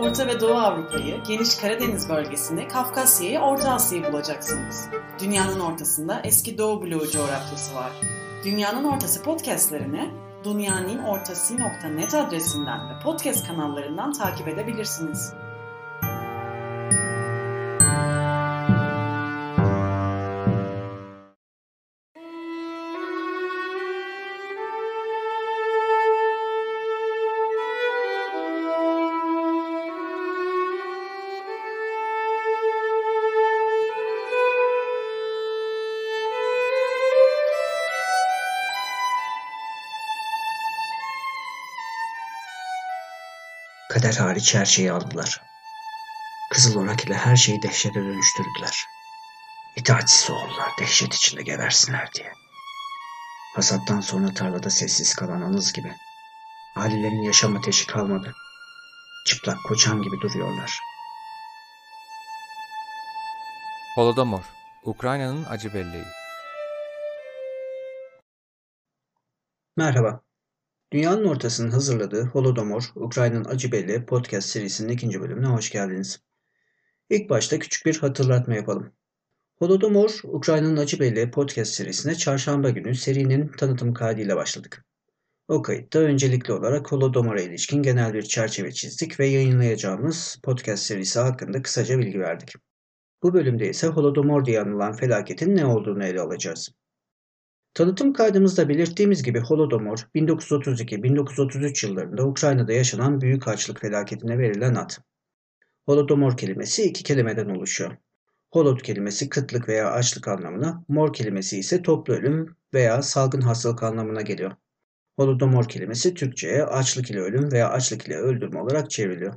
Orta ve Doğu Avrupa'yı, geniş Karadeniz bölgesini, Kafkasya'yı, Orta Asya'yı bulacaksınız. Dünyanın ortasında eski Doğu bloğu coğrafyası var. Dünyanın Ortası podcastlerini dünyaninnortası.net adresinden ve podcast kanallarından takip edebilirsiniz. Kader hariç her şeyi aldılar. Kızıl orak ile her şeyi dehşete dönüştürdüler. İtaatsiz oğullar dehşet içinde geversinler diye. Hasattan sonra tarlada sessiz kalan anız gibi. Alilerin yaşam ateşi kalmadı. Çıplak koçan gibi duruyorlar. Holodomor, Ukrayna'nın acı belleği. Merhaba. Dünyanın ortasının hazırladığı Holodomor, Ukrayna'nın Acı Belli podcast serisinin ikinci bölümüne hoş geldiniz. İlk başta küçük bir hatırlatma yapalım. Holodomor, Ukrayna'nın Acı Belli podcast serisine çarşamba günü serinin tanıtım kaydıyla başladık. O kayıtta öncelikli olarak Holodomor'a ilişkin genel bir çerçeve çizdik ve yayınlayacağımız podcast serisi hakkında kısaca bilgi verdik. Bu bölümde ise Holodomor diye anılan felaketin ne olduğunu ele alacağız. Tanıtım kaydımızda belirttiğimiz gibi Holodomor 1932-1933 yıllarında Ukrayna'da yaşanan büyük açlık felaketine verilen ad. Holodomor kelimesi iki kelimeden oluşuyor. Holod kelimesi kıtlık veya açlık anlamına, mor kelimesi ise toplu ölüm veya salgın hastalık anlamına geliyor. Holodomor kelimesi Türkçe'ye açlık ile ölüm veya açlık ile öldürme olarak çevriliyor.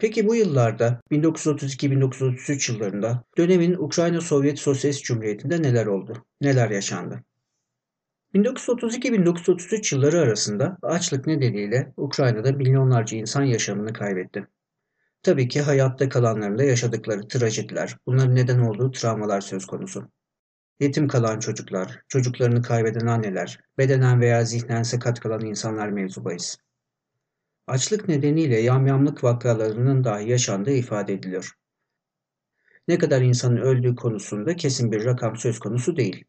Peki bu yıllarda 1932-1933 yıllarında dönemin Ukrayna Sovyet Sosyalist Cumhuriyeti'nde neler oldu? Neler yaşandı? 1932-1933 yılları arasında açlık nedeniyle Ukrayna'da milyonlarca insan yaşamını kaybetti. Tabii ki hayatta kalanların yaşadıkları trajediler, bunların neden olduğu travmalar söz konusu. Yetim kalan çocuklar, çocuklarını kaybeden anneler, bedenen veya zihnen sakat kalan insanlar mevzu. Açlık nedeniyle yamyamlık vakalarının dahi yaşandığı ifade ediliyor. Ne kadar insanın öldüğü konusunda kesin bir rakam söz konusu değil.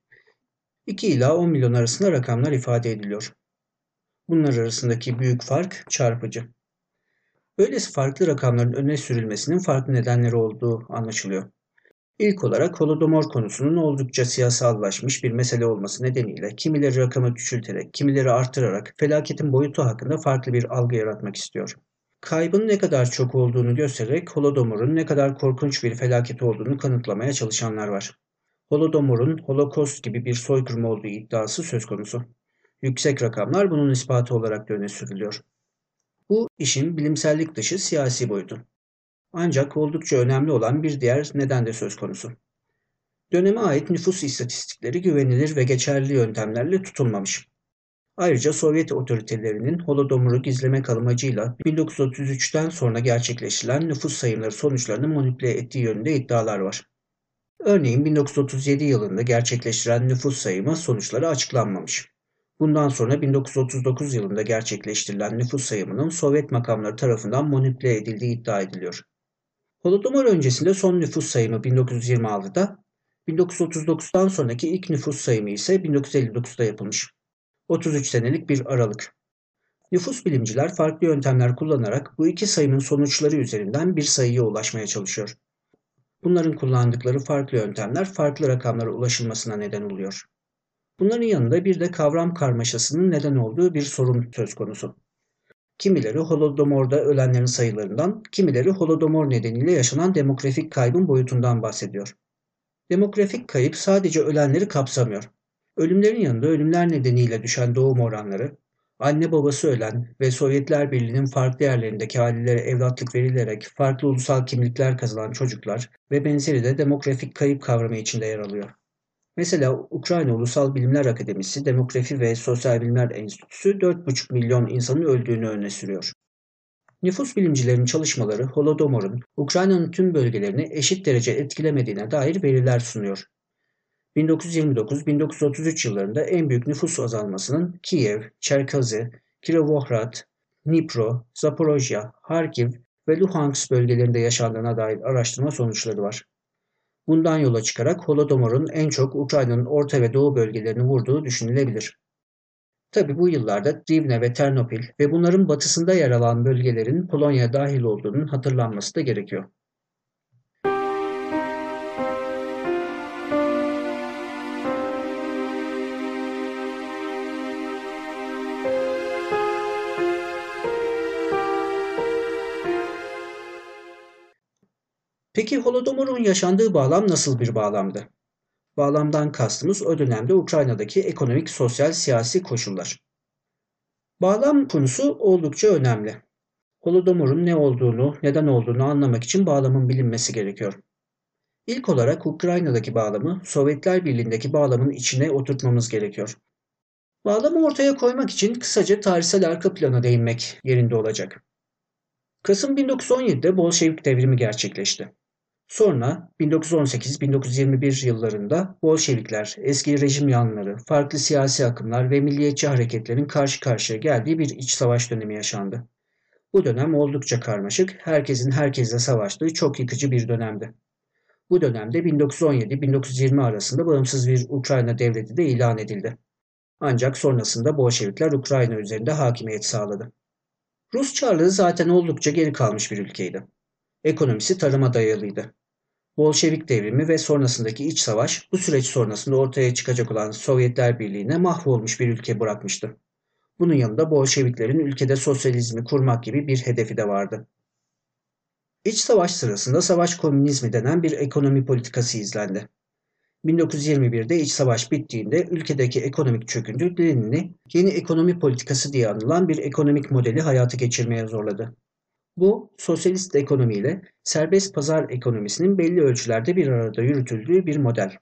2 ila 10 milyon arasında rakamlar ifade ediliyor. Bunlar arasındaki büyük fark çarpıcı. Böylesi farklı rakamların öne sürülmesinin farklı nedenleri olduğu anlaşılıyor. İlk olarak Holodomor konusunun oldukça siyasallaşmış bir mesele olması nedeniyle kimileri rakamı küçülterek, kimileri artırarak felaketin boyutu hakkında farklı bir algı yaratmak istiyor. Kaybın ne kadar çok olduğunu göstererek Holodomor'un ne kadar korkunç bir felaket olduğunu kanıtlamaya çalışanlar var. Holodomor'un Holocaust gibi bir soykırım olduğu iddiası söz konusu. Yüksek rakamlar bunun ispatı olarak da öne sürülüyor. Bu işin bilimsellik dışı siyasi boyutu. Ancak oldukça önemli olan bir diğer neden de söz konusu. Döneme ait nüfus istatistikleri güvenilir ve geçerli yöntemlerle tutulmamış. Ayrıca Sovyet otoritelerinin Holodomor'u gizlemek amacıyla 1933'ten sonra gerçekleştirilen nüfus sayımları sonuçlarını manipüle ettiği yönünde iddialar var. Örneğin 1937 yılında gerçekleştirilen nüfus sayımı sonuçları açıklanmamış. Bundan sonra 1939 yılında gerçekleştirilen nüfus sayımının Sovyet makamları tarafından manipüle edildiği iddia ediliyor. Holodomor öncesinde son nüfus sayımı 1926'da, 1939'dan sonraki ilk nüfus sayımı ise 1959'da yapılmış. 33 senelik bir aralık. Nüfus bilimciler farklı yöntemler kullanarak bu iki sayımın sonuçları üzerinden bir sayıya ulaşmaya çalışıyor. Bunların kullandıkları farklı yöntemler farklı rakamlara ulaşılmasına neden oluyor. Bunların yanında bir de kavram karmaşasının neden olduğu bir sorun söz konusu. Kimileri Holodomor'da ölenlerin sayılarından, kimileri Holodomor nedeniyle yaşanan demografik kaybın boyutundan bahsediyor. Demografik kayıp sadece ölenleri kapsamıyor. Ölümlerin yanında ölümler nedeniyle düşen doğum oranları, anne babası ölen ve Sovyetler Birliği'nin farklı yerlerindeki ailelere evlatlık verilerek farklı ulusal kimlikler kazanan çocuklar ve benzeri de demografik kayıp kavramı içinde yer alıyor. Mesela Ukrayna Ulusal Bilimler Akademisi Demografi ve Sosyal Bilimler Enstitüsü 4,5 milyon insanın öldüğünü öne sürüyor. Nüfus bilimcilerinin çalışmaları Holodomor'un Ukrayna'nın tüm bölgelerini eşit derece etkilemediğine dair veriler sunuyor. 1929-1933 yıllarında en büyük nüfus azalmasının Kiev, Çerkazi, Kirovohrad, Dnipro, Zaporojya, Harkiv ve Luhansk bölgelerinde yaşandığına dair araştırma sonuçları var. Bundan yola çıkarak Holodomor'un en çok Ukrayna'nın orta ve doğu bölgelerini vurduğu düşünülebilir. Tabi bu yıllarda Rivne ve Ternopil ve bunların batısında yer alan bölgelerin Polonya'ya dahil olduğunun hatırlanması da gerekiyor. Peki Holodomor'un yaşandığı bağlam nasıl bir bağlamdı? Bağlamdan kastımız o dönemde Ukrayna'daki ekonomik, sosyal, siyasi koşullar. Bağlam konusu oldukça önemli. Holodomor'un ne olduğunu, neden olduğunu anlamak için bağlamın bilinmesi gerekiyor. İlk olarak Ukrayna'daki bağlamı Sovyetler Birliği'ndeki bağlamın içine oturtmamız gerekiyor. Bağlamı ortaya koymak için kısaca tarihsel arka plana değinmek yerinde olacak. Kasım 1917'de Bolşevik devrimi gerçekleşti. Sonra 1918-1921 yıllarında Bolşevikler, eski rejim yanları, farklı siyasi akımlar ve milliyetçi hareketlerin karşı karşıya geldiği bir iç savaş dönemi yaşandı. Bu dönem oldukça karmaşık, herkesin herkesle savaştığı çok yıkıcı bir dönemdi. Bu dönemde 1917-1920 arasında bağımsız bir Ukrayna devleti de ilan edildi. Ancak sonrasında Bolşevikler Ukrayna üzerinde hakimiyet sağladı. Rus Çarlığı zaten oldukça geri kalmış bir ülkeydi. Ekonomisi tarıma dayalıydı. Bolşevik devrimi ve sonrasındaki iç savaş bu süreç sonrasında ortaya çıkacak olan Sovyetler Birliği'ne mahvolmuş bir ülke bırakmıştı. Bunun yanında Bolşeviklerin ülkede sosyalizmi kurmak gibi bir hedefi de vardı. İç savaş sırasında savaş komünizmi denen bir ekonomi politikası izlendi. 1921'de iç savaş bittiğinde ülkedeki ekonomik çöküntü Lenin'i yeni ekonomi politikası diye anılan bir ekonomik modeli hayata geçirmeye zorladı. Bu, sosyalist ekonomiyle serbest pazar ekonomisinin belli ölçülerde bir arada yürütüldüğü bir model.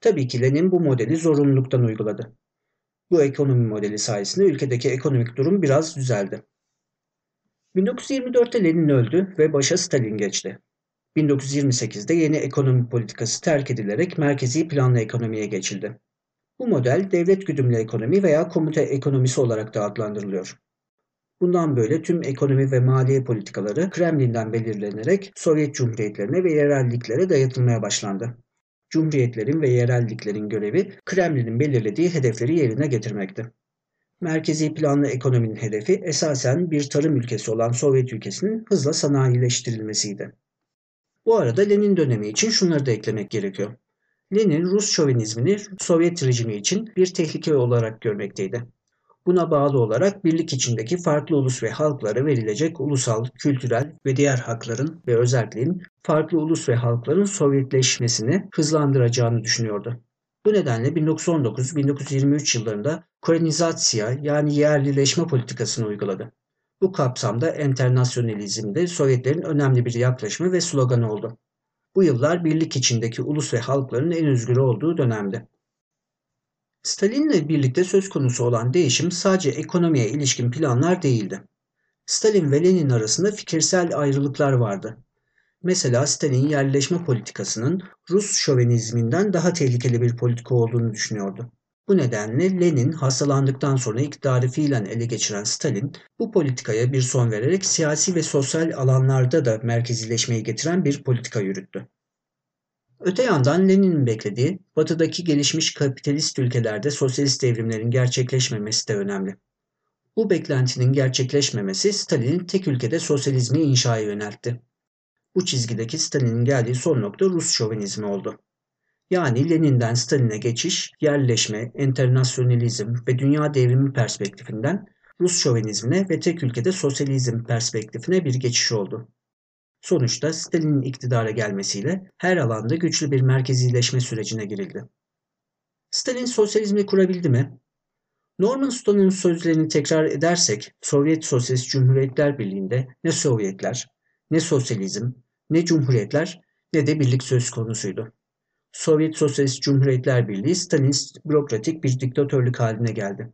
Tabii ki Lenin bu modeli zorunluluktan uyguladı. Bu ekonomi modeli sayesinde ülkedeki ekonomik durum biraz düzeldi. 1924'te Lenin öldü ve başa Stalin geçti. 1928'de yeni ekonomi politikası terk edilerek merkezi planlı ekonomiye geçildi. Bu model devlet güdümlü ekonomi veya komute ekonomisi olarak da adlandırılıyor. Bundan böyle tüm ekonomi ve maliye politikaları Kremlin'den belirlenerek Sovyet Cumhuriyetlerine ve yerelliklere dayatılmaya başlandı. Cumhuriyetlerin ve yerelliklerin görevi Kremlin'in belirlediği hedefleri yerine getirmekti. Merkezi planlı ekonominin hedefi esasen bir tarım ülkesi olan Sovyet ülkesinin hızla sanayileştirilmesiydi. Bu arada Lenin dönemi için şunları da eklemek gerekiyor. Lenin Rus şovenizmini Sovyet rejimi için bir tehlike olarak görmekteydi. Buna bağlı olarak birlik içindeki farklı ulus ve halklara verilecek ulusal, kültürel ve diğer hakların ve özelliğin farklı ulus ve halkların Sovyetleşmesini hızlandıracağını düşünüyordu. Bu nedenle 1919-1923 yıllarında kolonizasya yani yerlileşme politikasını uyguladı. Bu kapsamda enternasyonalizm de Sovyetlerin önemli bir yaklaşımı ve sloganı oldu. Bu yıllar birlik içindeki ulus ve halkların en özgür olduğu dönemdi. Stalin'le birlikte söz konusu olan değişim sadece ekonomiye ilişkin planlar değildi. Stalin ve Lenin arasında fikirsel ayrılıklar vardı. Mesela Stalin yerleşme politikasının Rus şovenizminden daha tehlikeli bir politika olduğunu düşünüyordu. Bu nedenle Lenin hastalandıktan sonra iktidarı fiilen ele geçiren Stalin bu politikaya bir son vererek siyasi ve sosyal alanlarda da merkezileşmeyi getiren bir politika yürüttü. Öte yandan Lenin'in beklediği batıdaki gelişmiş kapitalist ülkelerde sosyalist devrimlerin gerçekleşmemesi de önemli. Bu beklentinin gerçekleşmemesi Stalin'in tek ülkede sosyalizmi inşaya yöneltti. Bu çizgideki Stalin'in geldiği son nokta Rus şovenizmi oldu. Yani Lenin'den Stalin'e geçiş, yerleşme, internasyonalizm ve dünya devrimi perspektifinden Rus şovenizmine ve tek ülkede sosyalizm perspektifine bir geçiş oldu. Sonuçta Stalin'in iktidara gelmesiyle her alanda güçlü bir merkezileşme sürecine girildi. Stalin sosyalizmi kurabildi mi? Norman Stone'un sözlerini tekrar edersek Sovyet Sosyalist Cumhuriyetler Birliği'nde ne Sovyetler, ne sosyalizm, ne cumhuriyetler ne de birlik söz konusuydu. Sovyet Sosyalist Cumhuriyetler Birliği Stalinist bürokratik bir diktatörlük haline geldi.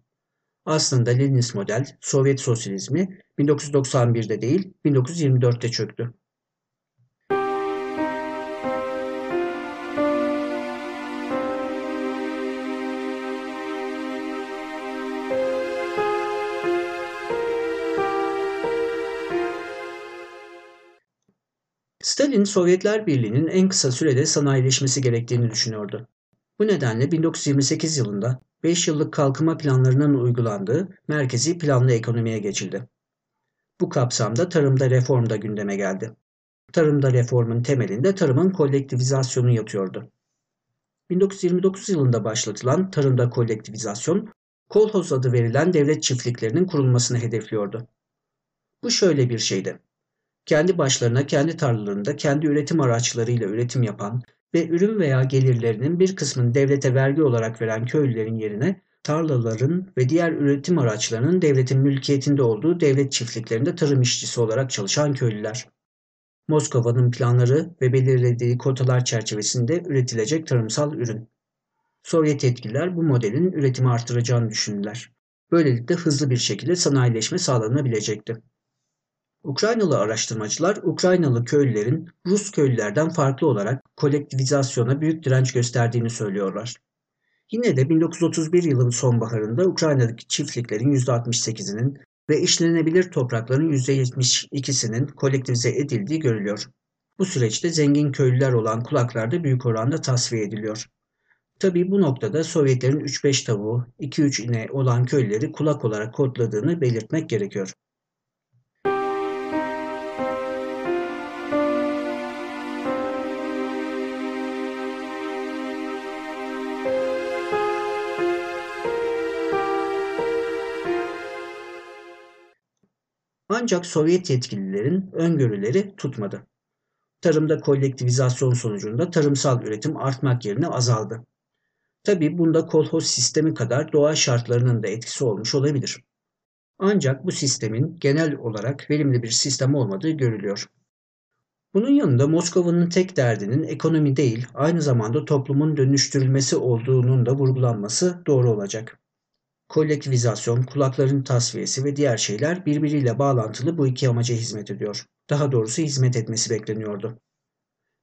Aslında Leninist model Sovyet sosyalizmi 1991'de değil 1924'te çöktü. Stalin, Sovyetler Birliği'nin en kısa sürede sanayileşmesi gerektiğini düşünüyordu. Bu nedenle 1928 yılında 5 yıllık kalkınma planlarının uygulandığı merkezi planlı ekonomiye geçildi. Bu kapsamda tarımda reform da gündeme geldi. Tarımda reformun temelinde tarımın kolektivizasyonu yatıyordu. 1929 yılında başlatılan tarımda kolektivizasyon, kolhoz adı verilen devlet çiftliklerinin kurulmasını hedefliyordu. Bu şöyle bir şeydi. Kendi başlarına kendi tarlalarında kendi üretim araçlarıyla üretim yapan ve ürün veya gelirlerinin bir kısmını devlete vergi olarak veren köylülerin yerine tarlaların ve diğer üretim araçlarının devletin mülkiyetinde olduğu devlet çiftliklerinde tarım işçisi olarak çalışan köylüler. Moskova'nın planları ve belirlediği kotalar çerçevesinde üretilecek tarımsal ürün. Sovyet yetkililer bu modelin üretimi artıracağını düşündüler. Böylelikle hızlı bir şekilde sanayileşme sağlanabilecekti. Ukraynalı araştırmacılar Ukraynalı köylülerin Rus köylülerden farklı olarak kolektivizasyona büyük direnç gösterdiğini söylüyorlar. Yine de 1931 yılının sonbaharında Ukrayna'daki çiftliklerin %68'inin ve işlenebilir toprakların %72'sinin kolektivize edildiği görülüyor. Bu süreçte zengin köylüler olan kulaklar da büyük oranda tasfiye ediliyor. Tabii bu noktada Sovyetlerin 3-5 tavuğu, 2-3 ine olan köylüleri kulak olarak kodladığını belirtmek gerekiyor. Ancak Sovyet yetkililerin öngörüleri tutmadı. Tarımda kolektivizasyon sonucunda tarımsal üretim artmak yerine azaldı. Tabi bunda kolhoz sistemi kadar doğa şartlarının da etkisi olmuş olabilir. Ancak bu sistemin genel olarak verimli bir sistem olmadığı görülüyor. Bunun yanında Moskova'nın tek derdinin ekonomi değil, aynı zamanda toplumun dönüştürülmesi olduğunun da vurgulanması doğru olacak. Kolektivizasyon, kulakların tasfiyesi ve diğer şeyler birbiriyle bağlantılı bu iki amaca hizmet ediyor. Daha doğrusu hizmet etmesi bekleniyordu.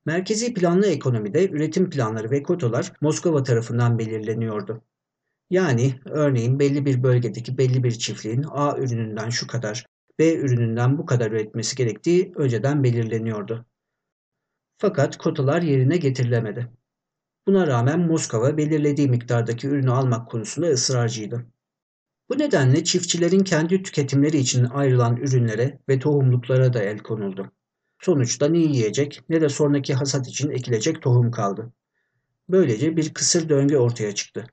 Merkezi planlı ekonomide üretim planları ve kotalar Moskova tarafından belirleniyordu. Yani örneğin belli bir bölgedeki belli bir çiftliğin A ürününden şu kadar, B ürününden bu kadar üretmesi gerektiği önceden belirleniyordu. Fakat kotalar yerine getirilemedi. Buna rağmen Moskova belirlediği miktardaki ürünü almak konusunda ısrarcıydı. Bu nedenle çiftçilerin kendi tüketimleri için ayrılan ürünlere ve tohumluklara da el konuldu. Sonuçta ne yiyecek ne de sonraki hasat için ekilecek tohum kaldı. Böylece bir kısır döngü ortaya çıktı.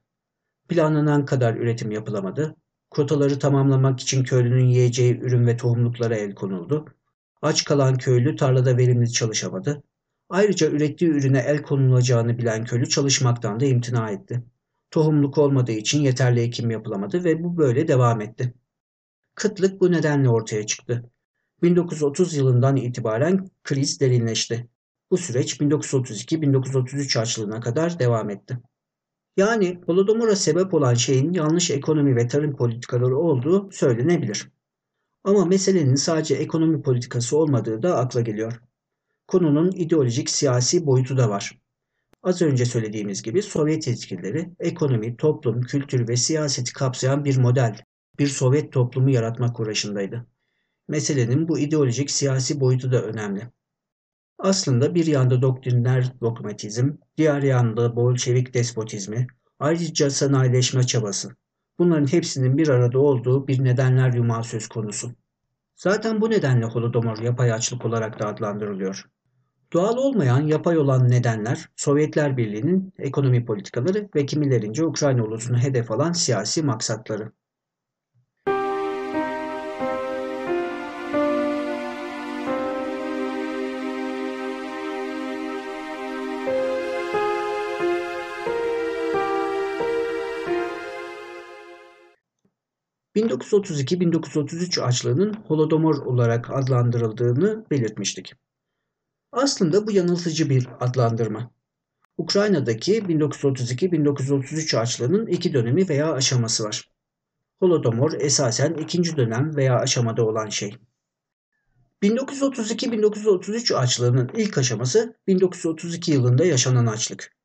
Planlanan kadar üretim yapılamadı. Kotaları tamamlamak için köylünün yiyeceği ürün ve tohumluklara el konuldu. Aç kalan köylü tarlada verimli çalışamadı. Ayrıca ürettiği ürüne el konulacağını bilen köylü çalışmaktan da imtina etti. Tohumluk olmadığı için yeterli ekim yapılamadı ve bu böyle devam etti. Kıtlık bu nedenle ortaya çıktı. 1930 yılından itibaren kriz derinleşti. Bu süreç 1932-1933 açlığına kadar devam etti. Yani Holodomor'a sebep olan şeyin yanlış ekonomi ve tarım politikaları olduğu söylenebilir. Ama meselenin sadece ekonomi politikası olmadığı da akla geliyor. Konunun ideolojik siyasi boyutu da var. Az önce söylediğimiz gibi Sovyet yetkilileri ekonomi, toplum, kültür ve siyaseti kapsayan bir model, bir Sovyet toplumu yaratmak uğraşındaydı. Meselenin bu ideolojik siyasi boyutu da önemli. Aslında bir yanda doktriner dogmatizm, diğer yanda Bolşevik despotizmi, ayrıca sanayileşme çabası. Bunların hepsinin bir arada olduğu bir nedenler yumağı söz konusu. Zaten bu nedenle Holodomor yapay açlık olarak da adlandırılıyor. Doğal olmayan, yapay olan nedenler Sovyetler Birliği'nin ekonomi politikaları ve kimilerince Ukrayna ulusunu hedef alan siyasi maksatları. 1932-1933 açlığının Holodomor olarak adlandırıldığını belirtmiştik. Aslında bu yanıltıcı bir adlandırma. Ukrayna'daki 1932-1933 açlığının iki dönemi veya aşaması var. Holodomor esasen ikinci dönem veya aşamada olan şey. 1932-1933 açlığının ilk aşaması 1932 yılında yaşanan açlık.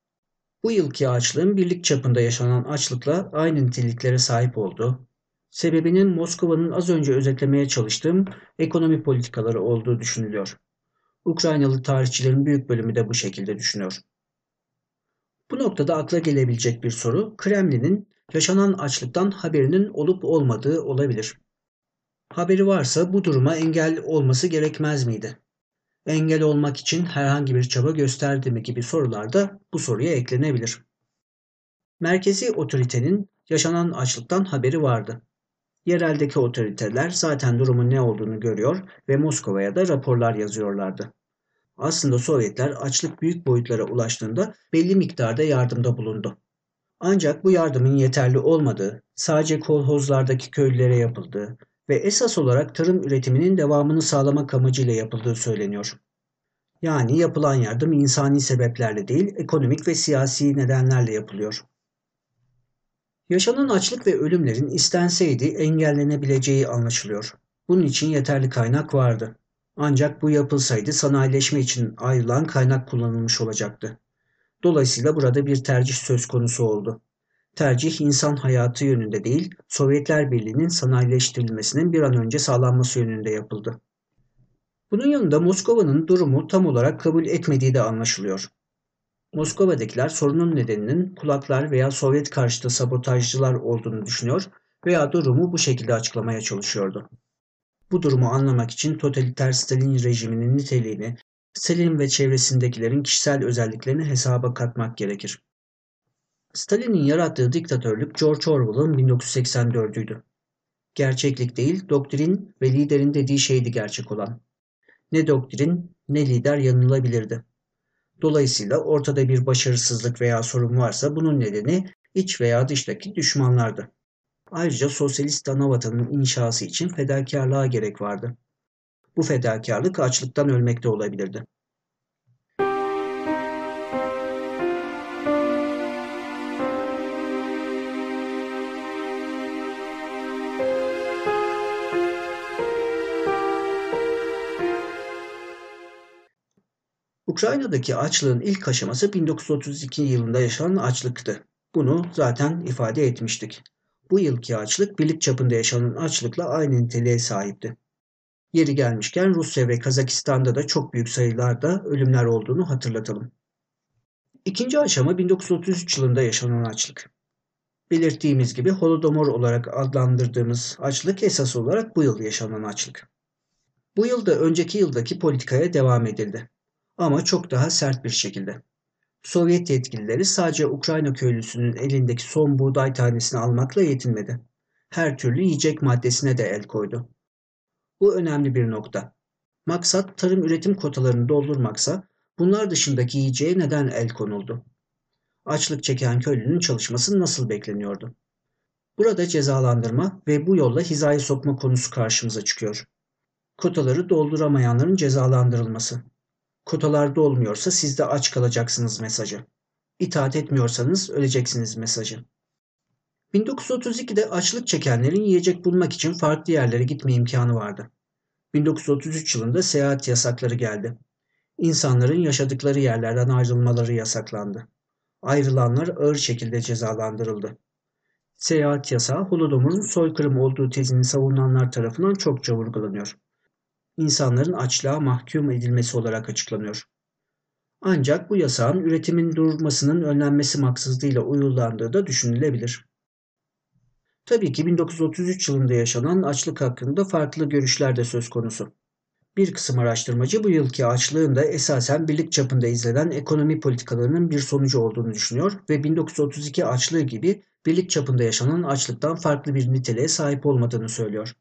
Bu yılki açlığın birlik çapında yaşanan açlıkla aynı niteliklere sahip olduğu, sebebinin Moskova'nın az önce özetlemeye çalıştığım ekonomi politikaları olduğu düşünülüyor. Ukraynalı tarihçilerin büyük bölümü de bu şekilde düşünüyor. Bu noktada akla gelebilecek bir soru, Kremlin'in yaşanan açlıktan haberinin olup olmadığı olabilir. Haberi varsa bu duruma engel olması gerekmez miydi? Engel olmak için herhangi bir çaba gösterdi mi gibi sorular da bu soruya eklenebilir. Merkezi otoritenin yaşanan açlıktan haberi vardı. Yereldeki otoriteler zaten durumun ne olduğunu görüyor ve Moskova'ya da raporlar yazıyorlardı. Aslında Sovyetler açlık büyük boyutlara ulaştığında belli miktarda yardımda bulundu. Ancak bu yardımın yeterli olmadığı, sadece kolhozlardaki köylülere yapıldığı ve esas olarak tarım üretiminin devamını sağlamak amacıyla yapıldığı söyleniyor. Yani yapılan yardım insani sebeplerle değil, ekonomik ve siyasi nedenlerle yapılıyor. Yaşanan açlık ve ölümlerin istenseydi engellenebileceği anlaşılıyor. Bunun için yeterli kaynak vardı. Ancak bu yapılsaydı sanayileşme için ayrılan kaynak kullanılmış olacaktı. Dolayısıyla burada bir tercih söz konusu oldu. Tercih insan hayatı yönünde değil, Sovyetler Birliği'nin sanayileştirilmesinin bir an önce sağlanması yönünde yapıldı. Bunun yanında Moskova'nın durumu tam olarak kabul etmediği de anlaşılıyor. Moskova'dakiler sorunun nedeninin kulaklar veya Sovyet karşıtı sabotajcılar olduğunu düşünüyor veya durumu bu şekilde açıklamaya çalışıyordu. Bu durumu anlamak için totaliter Stalin rejiminin niteliğini, Stalin ve çevresindekilerin kişisel özelliklerini hesaba katmak gerekir. Stalin'in yarattığı diktatörlük George Orwell'ın 1984'üydü. Gerçeklik değil, doktrin ve liderin dediği şeydi gerçek olan. Ne doktrin ne lider yanılabilirdi. Dolayısıyla ortada bir başarısızlık veya sorun varsa bunun nedeni iç veya dıştaki düşmanlardı. Ayrıca sosyalist anavatanın inşası için fedakarlığa gerek vardı. Bu fedakarlık açlıktan ölmekte olabilirdi. Ukrayna'daki açlığın ilk aşaması 1932 yılında yaşanan açlıktı. Bunu zaten ifade etmiştik. Bu yılki açlık birlik çapında yaşanan açlıkla aynı niteliğe sahipti. Yeri gelmişken Rusya ve Kazakistan'da da çok büyük sayılarda ölümler olduğunu hatırlatalım. İkinci aşama 1933 yılında yaşanan açlık. Belirttiğimiz gibi Holodomor olarak adlandırdığımız açlık esas olarak bu yıl yaşanan açlık. Bu yılda önceki yıldaki politikaya devam edildi. Ama çok daha sert bir şekilde. Sovyet yetkilileri sadece Ukrayna köylüsünün elindeki son buğday tanesini almakla yetinmedi. Her türlü yiyecek maddesine de el koydu. Bu önemli bir nokta. Maksat tarım üretim kotalarını doldurmaksa bunlar dışındaki yiyeceğe neden el konuldu? Açlık çeken köylünün çalışması nasıl bekleniyordu? Burada cezalandırma ve bu yolla hizaya sokma konusu karşımıza çıkıyor. Kotaları dolduramayanların cezalandırılması. Kotalarda olmuyorsa siz de aç kalacaksınız mesajı. İtaat etmiyorsanız öleceksiniz mesajı. 1932'de açlık çekenlerin yiyecek bulmak için farklı yerlere gitme imkanı vardı. 1933 yılında seyahat yasakları geldi. İnsanların yaşadıkları yerlerden ayrılmaları yasaklandı. Ayrılanlar ağır şekilde cezalandırıldı. Seyahat yasağı Holodomor'un soykırım olduğu tezini savunanlar tarafından çokça vurgulanıyor insanların açlığa mahkum edilmesi olarak açıklanıyor. Ancak bu yasağın üretimin durmasının önlenmesi maksızlığıyla uygulandığı da düşünülebilir. Tabii ki 1933 yılında yaşanan açlık hakkında farklı görüşler de söz konusu. Bir kısım araştırmacı bu yılki açlığın da esasen birlik çapında izlenen ekonomi politikalarının bir sonucu olduğunu düşünüyor ve 1932 açlığı gibi birlik çapında yaşanan açlıktan farklı bir niteliğe sahip olmadığını söylüyor.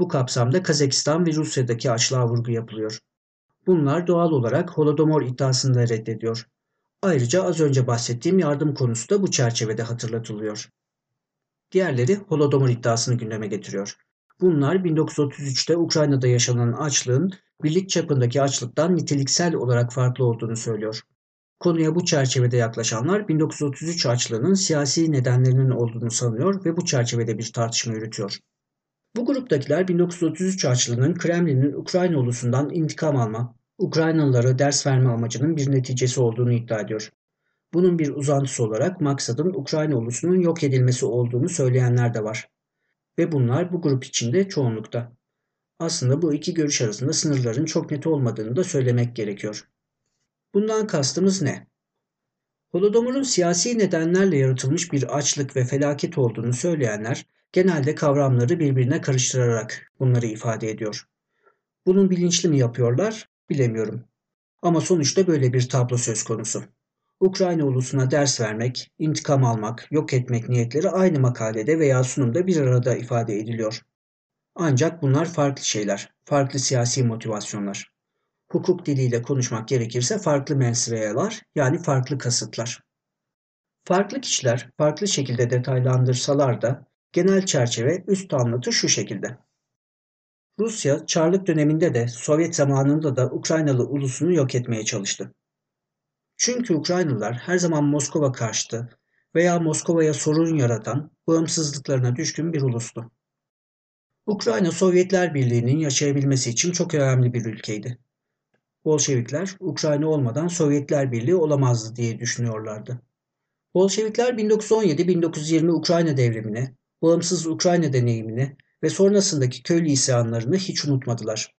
Bu kapsamda Kazakistan ve Rusya'daki açlığa vurgu yapılıyor. Bunlar doğal olarak Holodomor iddiasını da reddediyor. Ayrıca az önce bahsettiğim yardım konusu da bu çerçevede hatırlatılıyor. Diğerleri Holodomor iddiasını gündeme getiriyor. Bunlar 1933'te Ukrayna'da yaşanan açlığın birlik çapındaki açlıktan niteliksel olarak farklı olduğunu söylüyor. Konuya bu çerçevede yaklaşanlar 1933 açlığının siyasi nedenlerinin olduğunu sanıyor ve bu çerçevede bir tartışma yürütüyor. Bu gruptakiler 1933 açlığının Kremlin'in Ukrayna ulusundan intikam alma, Ukraynalılara ders verme amacının bir neticesi olduğunu iddia ediyor. Bunun bir uzantısı olarak maksadın Ukrayna ulusunun yok edilmesi olduğunu söyleyenler de var. Ve bunlar bu grup içinde çoğunlukta. Aslında bu iki görüş arasında sınırların çok net olmadığını da söylemek gerekiyor. Bundan kastımız ne? Holodomor'un siyasi nedenlerle yaratılmış bir açlık ve felaket olduğunu söyleyenler genelde kavramları birbirine karıştırarak bunları ifade ediyor. Bunun bilinçli mi yapıyorlar bilemiyorum. Ama sonuçta böyle bir tablo söz konusu. Ukrayna ulusuna ders vermek, intikam almak, yok etmek niyetleri aynı makalede veya sunumda bir arada ifade ediliyor. Ancak bunlar farklı şeyler, farklı siyasi motivasyonlar. Hukuk diliyle konuşmak gerekirse farklı mensreyalar yani farklı kasıtlar. Farklı kişiler farklı şekilde detaylandırsalar da genel çerçeve üst anlatı şu şekilde. Rusya Çarlık döneminde de Sovyet zamanında da Ukraynalı ulusunu yok etmeye çalıştı. Çünkü Ukraynalılar her zaman Moskova karşıtı veya Moskova'ya sorun yaratan bağımsızlıklarına düşkün bir ulustu. Ukrayna Sovyetler Birliği'nin yaşayabilmesi için çok önemli bir ülkeydi. Bolşevikler Ukrayna olmadan Sovyetler Birliği olamazdı diye düşünüyorlardı. Bolşevikler 1917-1920 Ukrayna devrimine, bağımsız Ukrayna deneyimini ve sonrasındaki köylü isyanlarını hiç unutmadılar.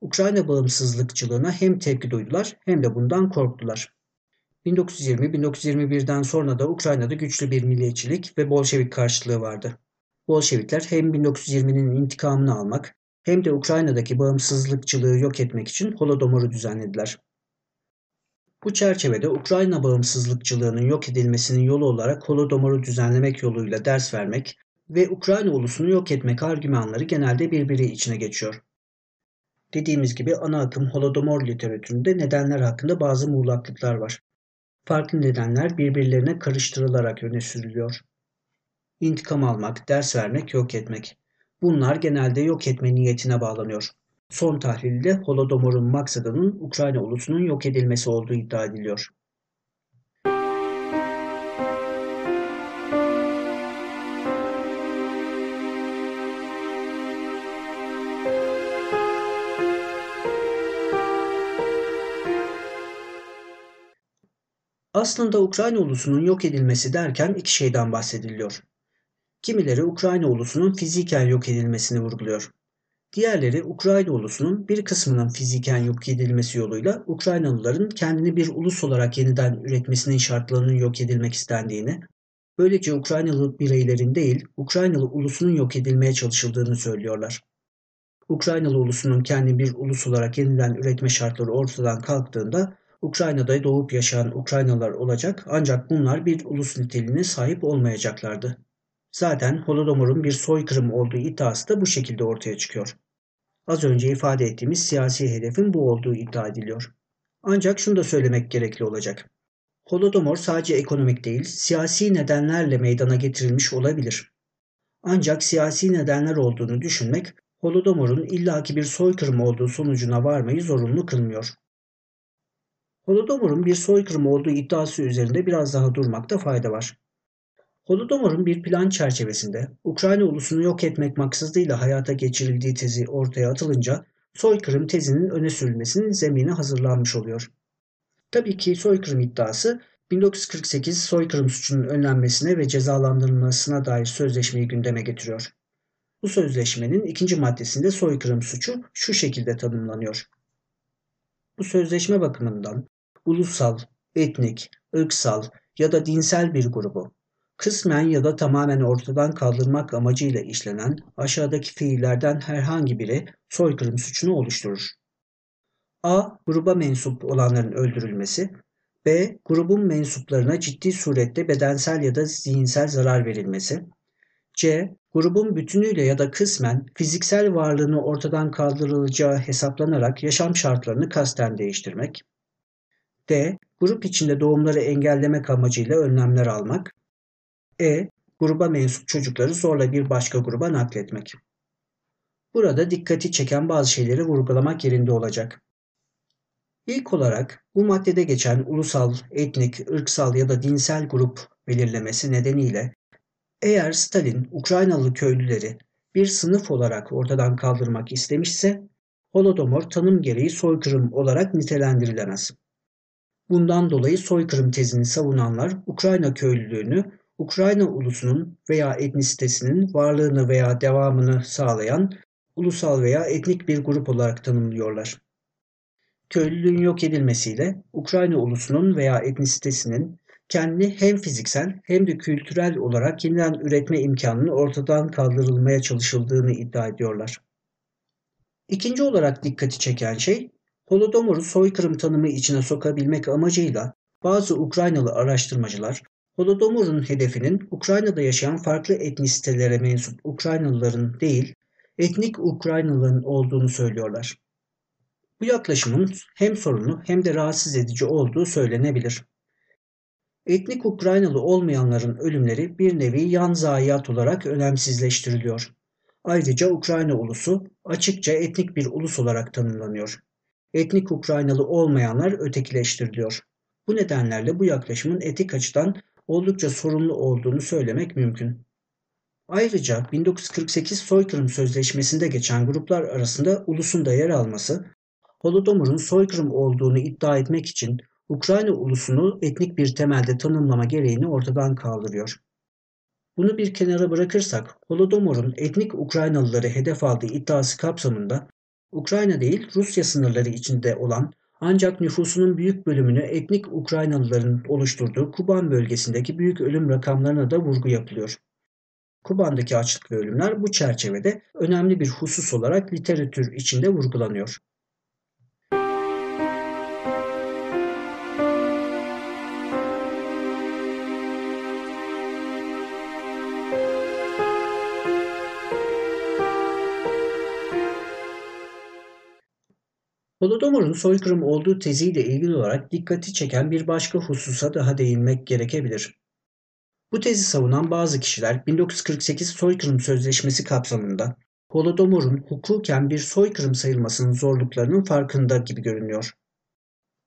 Ukrayna bağımsızlıkçılığına hem tepki duydular hem de bundan korktular. 1920-1921'den sonra da Ukrayna'da güçlü bir milliyetçilik ve Bolşevik karşılığı vardı. Bolşevikler hem 1920'nin intikamını almak hem de Ukrayna'daki bağımsızlıkçılığı yok etmek için Holodomor'u düzenlediler. Bu çerçevede Ukrayna bağımsızlıkçılığının yok edilmesinin yolu olarak Holodomor'u düzenlemek yoluyla ders vermek ve Ukrayna ulusunu yok etmek argümanları genelde birbiri içine geçiyor. Dediğimiz gibi ana akım Holodomor literatüründe nedenler hakkında bazı muğlaklıklar var. Farklı nedenler birbirlerine karıştırılarak öne sürülüyor. İntikam almak, ders vermek, yok etmek. Bunlar genelde yok etme niyetine bağlanıyor. Son tahlilde Holodomor'un maksadının Ukrayna ulusunun yok edilmesi olduğu iddia ediliyor. Aslında Ukrayna ulusunun yok edilmesi derken iki şeyden bahsediliyor. Kimileri Ukrayna ulusunun fiziken yok edilmesini vurguluyor. Diğerleri Ukrayna ulusunun bir kısmının fiziken yok edilmesi yoluyla Ukraynalıların kendini bir ulus olarak yeniden üretmesinin şartlarının yok edilmek istendiğini, böylece Ukraynalı bireylerin değil Ukraynalı ulusunun yok edilmeye çalışıldığını söylüyorlar. Ukraynalı ulusunun kendi bir ulus olarak yeniden üretme şartları ortadan kalktığında Ukrayna'da doğup yaşayan Ukraynalılar olacak ancak bunlar bir ulus niteliğine sahip olmayacaklardı. Zaten Holodomor'un bir soykırım olduğu iddiası da bu şekilde ortaya çıkıyor. Az önce ifade ettiğimiz siyasi hedefin bu olduğu iddia ediliyor. Ancak şunu da söylemek gerekli olacak. Holodomor sadece ekonomik değil, siyasi nedenlerle meydana getirilmiş olabilir. Ancak siyasi nedenler olduğunu düşünmek, Holodomor'un illaki bir soykırım olduğu sonucuna varmayı zorunlu kılmıyor. Holodomor'un bir soykırım olduğu iddiası üzerinde biraz daha durmakta fayda var. Holodomor'un bir plan çerçevesinde Ukrayna ulusunu yok etmek maksadıyla hayata geçirildiği tezi ortaya atılınca soykırım tezinin öne sürülmesinin zemini hazırlanmış oluyor. Tabii ki soykırım iddiası 1948 soykırım suçunun önlenmesine ve cezalandırılmasına dair sözleşmeyi gündeme getiriyor. Bu sözleşmenin ikinci maddesinde soykırım suçu şu şekilde tanımlanıyor. Bu sözleşme bakımından ulusal, etnik, ırksal ya da dinsel bir grubu kısmen ya da tamamen ortadan kaldırmak amacıyla işlenen aşağıdaki fiillerden herhangi biri soykırım suçunu oluşturur. A. Gruba mensup olanların öldürülmesi. B. Grubun mensuplarına ciddi surette bedensel ya da zihinsel zarar verilmesi. C. Grubun bütünüyle ya da kısmen fiziksel varlığını ortadan kaldırılacağı hesaplanarak yaşam şartlarını kasten değiştirmek. D. Grup içinde doğumları engellemek amacıyla önlemler almak. E. Gruba mensup çocukları zorla bir başka gruba nakletmek. Burada dikkati çeken bazı şeyleri vurgulamak yerinde olacak. İlk olarak bu maddede geçen ulusal, etnik, ırksal ya da dinsel grup belirlemesi nedeniyle eğer Stalin Ukraynalı köylüleri bir sınıf olarak ortadan kaldırmak istemişse Holodomor tanım gereği soykırım olarak nitelendirilemez. Bundan dolayı soykırım tezini savunanlar Ukrayna köylülüğünü Ukrayna ulusunun veya etnisitesinin varlığını veya devamını sağlayan ulusal veya etnik bir grup olarak tanımlıyorlar. Köylülüğün yok edilmesiyle Ukrayna ulusunun veya etnisitesinin kendini hem fiziksel hem de kültürel olarak yeniden üretme imkanının ortadan kaldırılmaya çalışıldığını iddia ediyorlar. İkinci olarak dikkati çeken şey, Holodomor'u soykırım tanımı içine sokabilmek amacıyla bazı Ukraynalı araştırmacılar Holodomor'un hedefinin Ukrayna'da yaşayan farklı etnisitelere mensup Ukraynalıların değil, etnik Ukraynalıların olduğunu söylüyorlar. Bu yaklaşımın hem sorunlu hem de rahatsız edici olduğu söylenebilir. Etnik Ukraynalı olmayanların ölümleri bir nevi yan zayiat olarak önemsizleştiriliyor. Ayrıca Ukrayna ulusu açıkça etnik bir ulus olarak tanımlanıyor. Etnik Ukraynalı olmayanlar ötekileştiriliyor. Bu nedenlerle bu yaklaşımın etik açıdan oldukça sorunlu olduğunu söylemek mümkün. Ayrıca 1948 soykırım sözleşmesinde geçen gruplar arasında ulusun da yer alması, Holodomor'un soykırım olduğunu iddia etmek için Ukrayna ulusunu etnik bir temelde tanımlama gereğini ortadan kaldırıyor. Bunu bir kenara bırakırsak, Holodomor'un etnik Ukraynalıları hedef aldığı iddiası kapsamında Ukrayna değil Rusya sınırları içinde olan ancak nüfusunun büyük bölümünü etnik Ukraynalıların oluşturduğu Kuban bölgesindeki büyük ölüm rakamlarına da vurgu yapılıyor. Kuban'daki açlık ve ölümler bu çerçevede önemli bir husus olarak literatür içinde vurgulanıyor. Holodomor'un soykırım olduğu teziyle ilgili olarak dikkati çeken bir başka hususa daha değinmek gerekebilir. Bu tezi savunan bazı kişiler 1948 soykırım sözleşmesi kapsamında Holodomor'un hukuken bir soykırım sayılmasının zorluklarının farkında gibi görünüyor.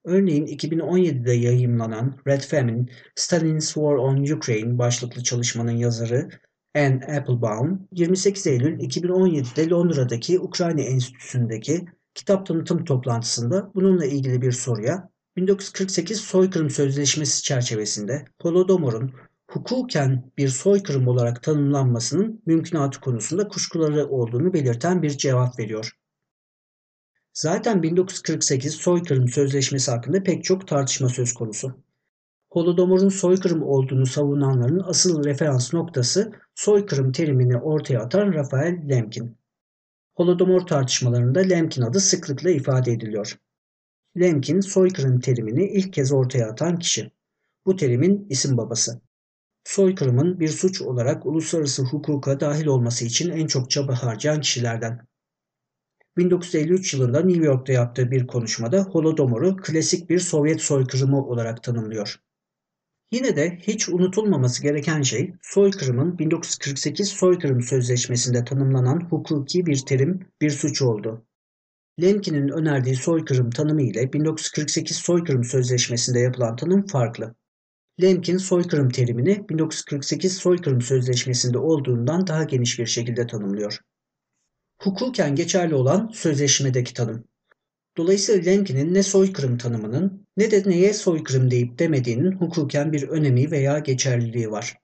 Örneğin 2017'de yayımlanan Red Famine, Stalin's War on Ukraine başlıklı çalışmanın yazarı Anne Applebaum, 28 Eylül 2017'de Londra'daki Ukrayna Enstitüsü'ndeki kitap tanıtım toplantısında bununla ilgili bir soruya 1948 soykırım sözleşmesi çerçevesinde Holodomor'un hukuken bir soykırım olarak tanımlanmasının mümkünatı konusunda kuşkuları olduğunu belirten bir cevap veriyor. Zaten 1948 soykırım sözleşmesi hakkında pek çok tartışma söz konusu. Holodomor'un soykırım olduğunu savunanların asıl referans noktası soykırım terimini ortaya atan Rafael Lemkin. Holodomor tartışmalarında Lemkin adı sıklıkla ifade ediliyor. Lemkin soykırım terimini ilk kez ortaya atan kişi. Bu terimin isim babası. Soykırımın bir suç olarak uluslararası hukuka dahil olması için en çok çaba harcayan kişilerden. 1953 yılında New York'ta yaptığı bir konuşmada Holodomor'u klasik bir Sovyet soykırımı olarak tanımlıyor. Yine de hiç unutulmaması gereken şey soykırımın 1948 soykırım sözleşmesinde tanımlanan hukuki bir terim, bir suç oldu. Lemkin'in önerdiği soykırım tanımı ile 1948 soykırım sözleşmesinde yapılan tanım farklı. Lemkin soykırım terimini 1948 soykırım sözleşmesinde olduğundan daha geniş bir şekilde tanımlıyor. Hukuken geçerli olan sözleşmedeki tanım. Dolayısıyla Lemkin'in ne soykırım tanımının ne de neye soykırım deyip demediğinin hukuken bir önemi veya geçerliliği var.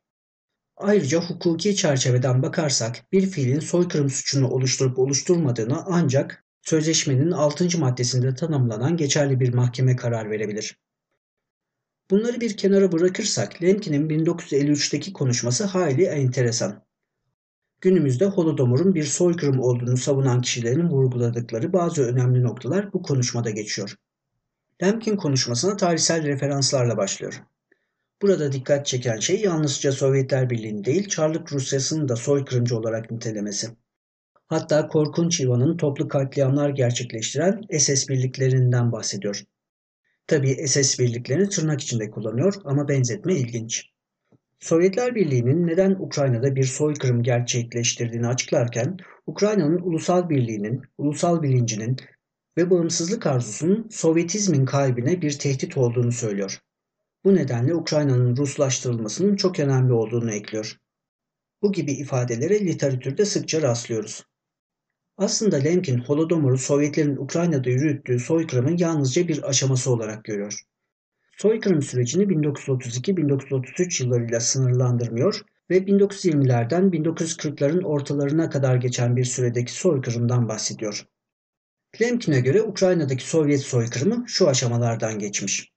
Ayrıca hukuki çerçeveden bakarsak bir fiilin soykırım suçunu oluşturup oluşturmadığını ancak sözleşmenin 6. maddesinde tanımlanan geçerli bir mahkeme karar verebilir. Bunları bir kenara bırakırsak Lemkin'in 1953'teki konuşması hayli enteresan. Günümüzde Holodomor'un bir soykırım olduğunu savunan kişilerin vurguladıkları bazı önemli noktalar bu konuşmada geçiyor. Lemkin konuşmasına tarihsel referanslarla başlıyor. Burada dikkat çeken şey yalnızca Sovyetler Birliği'ni değil Çarlık Rusyası'nı da soykırımcı olarak nitelemesi. Hatta Korkunç İvan'ın toplu katliamlar gerçekleştiren SS birliklerinden bahsediyor. Tabi SS birliklerini tırnak içinde kullanıyor ama benzetme ilginç. Sovyetler Birliği'nin neden Ukrayna'da bir soykırım gerçekleştirdiğini açıklarken Ukrayna'nın ulusal birliğinin, ulusal bilincinin ve bağımsızlık arzusunun Sovyetizmin kalbine bir tehdit olduğunu söylüyor. Bu nedenle Ukrayna'nın Ruslaştırılmasının çok önemli olduğunu ekliyor. Bu gibi ifadelere literatürde sıkça rastlıyoruz. Aslında Lemkin Holodomor'u Sovyetlerin Ukrayna'da yürüttüğü soykırımın yalnızca bir aşaması olarak görüyor. Soykırım sürecini 1932-1933 yıllarıyla sınırlandırmıyor, ve 1920'lerden 1940'ların ortalarına kadar geçen bir süredeki soykırımdan bahsediyor. Lemkin'e göre Ukrayna'daki Sovyet soykırımı şu aşamalardan geçmiş.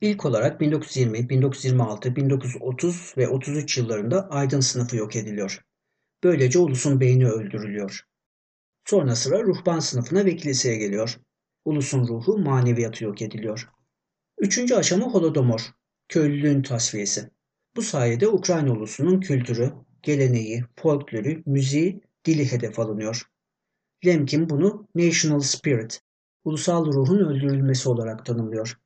İlk olarak 1920, 1926, 1930 ve 33 yıllarında aydın sınıfı yok ediliyor. Böylece ulusun beyni öldürülüyor. Sonra sıra ruhban sınıfına ve kiliseye geliyor. Ulusun ruhu maneviyatı yok ediliyor. Üçüncü aşama Holodomor, köylülüğün tasfiyesi. Bu sayede Ukrayna ulusunun kültürü, geleneği, folklorü, müziği, dili hedef alınıyor. Lemkin bunu national spirit, ulusal ruhun öldürülmesi olarak tanımlıyor.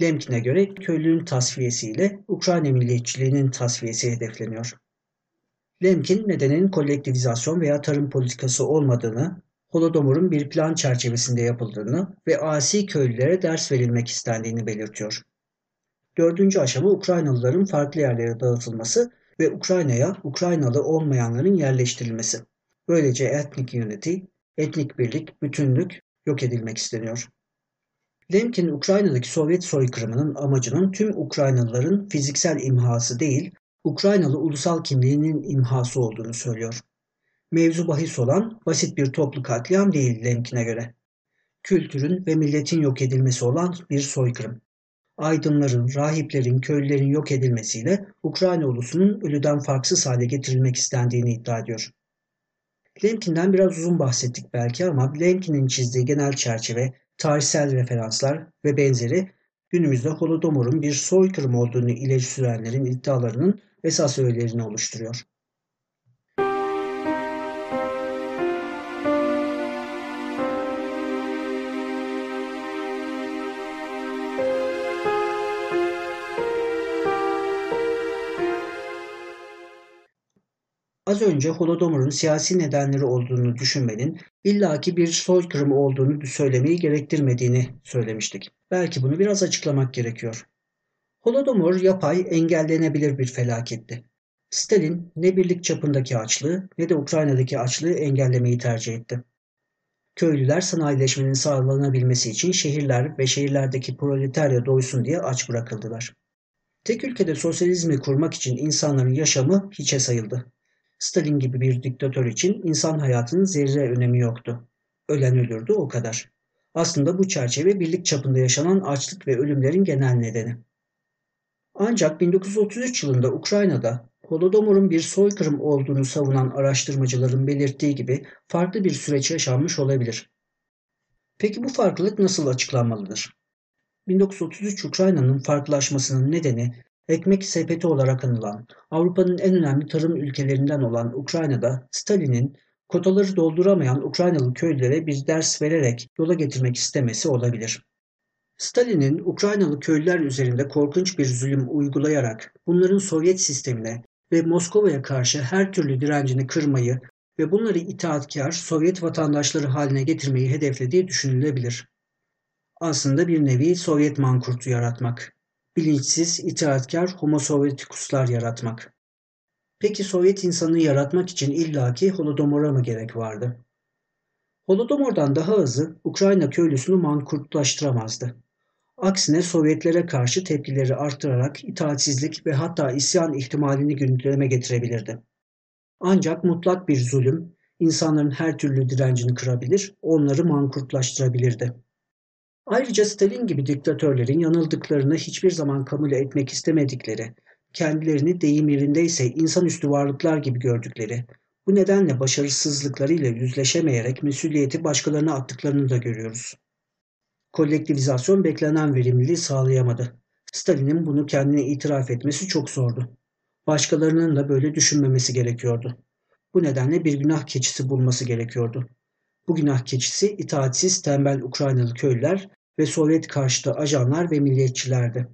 Lemkin'e göre köylülüğün tasfiyesiyle Ukrayna milliyetçiliğinin tasfiyesi hedefleniyor. Lemkin nedenin kolektivizasyon veya tarım politikası olmadığını, Holodomor'un bir plan çerçevesinde yapıldığını ve asi köylülere ders verilmek istendiğini belirtiyor. Dördüncü aşama Ukraynalıların farklı yerlere dağıtılması ve Ukrayna'ya Ukraynalı olmayanların yerleştirilmesi. Böylece etnik unity, etnik birlik, bütünlük yok edilmek isteniyor. Lemkin Ukrayna'daki Sovyet soykırımının amacının tüm Ukraynalıların fiziksel imhası değil, Ukraynalı ulusal kimliğinin imhası olduğunu söylüyor. Mevzu bahis olan basit bir toplu katliam değil Lemkin'e göre. Kültürün ve milletin yok edilmesi olan bir soykırım. Aydınların, rahiplerin, köylülerin yok edilmesiyle Ukrayna ulusunun ölüden farksız hale getirilmek istendiğini iddia ediyor. Lemkin'den biraz uzun bahsettik belki ama Lemkin'in çizdiği genel çerçeve, tarihsel referanslar ve benzeri günümüzde Holodomor'un bir soykırım olduğunu ileri sürenlerin iddialarının esas öğelerini oluşturuyor. Az önce Holodomor'un siyasi nedenleri olduğunu düşünmenin illaki bir soykırım olduğunu söylemeyi gerektirmediğini söylemiştik. Belki bunu biraz açıklamak gerekiyor. Holodomor yapay, engellenebilir bir felaketti. Stalin ne birlik çapındaki açlığı ne de Ukrayna'daki açlığı engellemeyi tercih etti. Köylüler sanayileşmenin sağlanabilmesi için şehirler ve şehirlerdeki proletarya doysun diye aç bırakıldılar. Tek ülkede sosyalizmi kurmak için insanların yaşamı hiçe sayıldı. Stalin gibi bir diktatör için insan hayatının zerre önemi yoktu. Ölen ölürdü o kadar. Aslında bu çerçeve birlik çapında yaşanan açlık ve ölümlerin genel nedeni. Ancak 1933 yılında Ukrayna'da Holodomor'un bir soykırım olduğunu savunan araştırmacıların belirttiği gibi farklı bir süreç yaşanmış olabilir. Peki bu farklılık nasıl açıklanmalıdır? 1933 Ukrayna'nın farklılaşmasının nedeni ekmek sepeti olarak anılan Avrupa'nın en önemli tarım ülkelerinden olan Ukrayna'da Stalin'in kotaları dolduramayan Ukraynalı köylülere bir ders vererek yola getirmek istemesi olabilir. Stalin'in Ukraynalı köylüler üzerinde korkunç bir zulüm uygulayarak bunların Sovyet sistemine ve Moskova'ya karşı her türlü direncini kırmayı ve bunları itaatkar Sovyet vatandaşları haline getirmeyi hedeflediği düşünülebilir. Aslında bir nevi Sovyet mankurtu yaratmak. Bilinçsiz, itaatkar Homo Sovieticus'lar yaratmak. Peki Sovyet insanı yaratmak için illaki Holodomor'a mı gerek vardı? Holodomor'dan daha hızlı Ukrayna köylüsünü mankurtlaştıramazdı. Aksine Sovyetlere karşı tepkileri arttırarak itaatsizlik ve hatta isyan ihtimalini gündeme getirebilirdi. Ancak mutlak bir zulüm insanların her türlü direncini kırabilir, onları mankurtlaştırabilirdi. Ayrıca Stalin gibi diktatörlerin yanıldıklarını hiçbir zaman kabul etmek istemedikleri, kendilerini deyim yerindeyse insanüstü varlıklar gibi gördükleri, bu nedenle başarısızlıklarıyla yüzleşemeyerek mesuliyeti başkalarına attıklarını da görüyoruz. Kolektivizasyon beklenen verimliliği sağlayamadı. Stalin'in bunu kendine itiraf etmesi çok zordu. Başkalarının da böyle düşünmemesi gerekiyordu. Bu nedenle bir günah keçisi bulması gerekiyordu. Bu günah keçisi itaatsiz tembel Ukraynalı köylüler ve Sovyet karşıtı ajanlar ve milliyetçilerdi.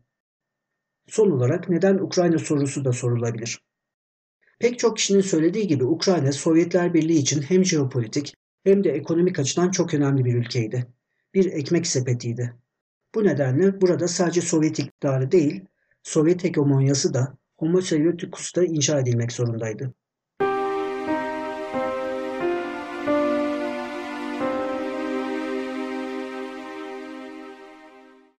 Son olarak neden Ukrayna sorusu da sorulabilir. Pek çok kişinin söylediği gibi Ukrayna Sovyetler Birliği için hem jeopolitik hem de ekonomik açıdan çok önemli bir ülkeydi. Bir ekmek sepetiydi. Bu nedenle burada sadece Sovyet iktidarı değil, Sovyet hegemonyası da Homo Sovieticus'ta inşa edilmek zorundaydı.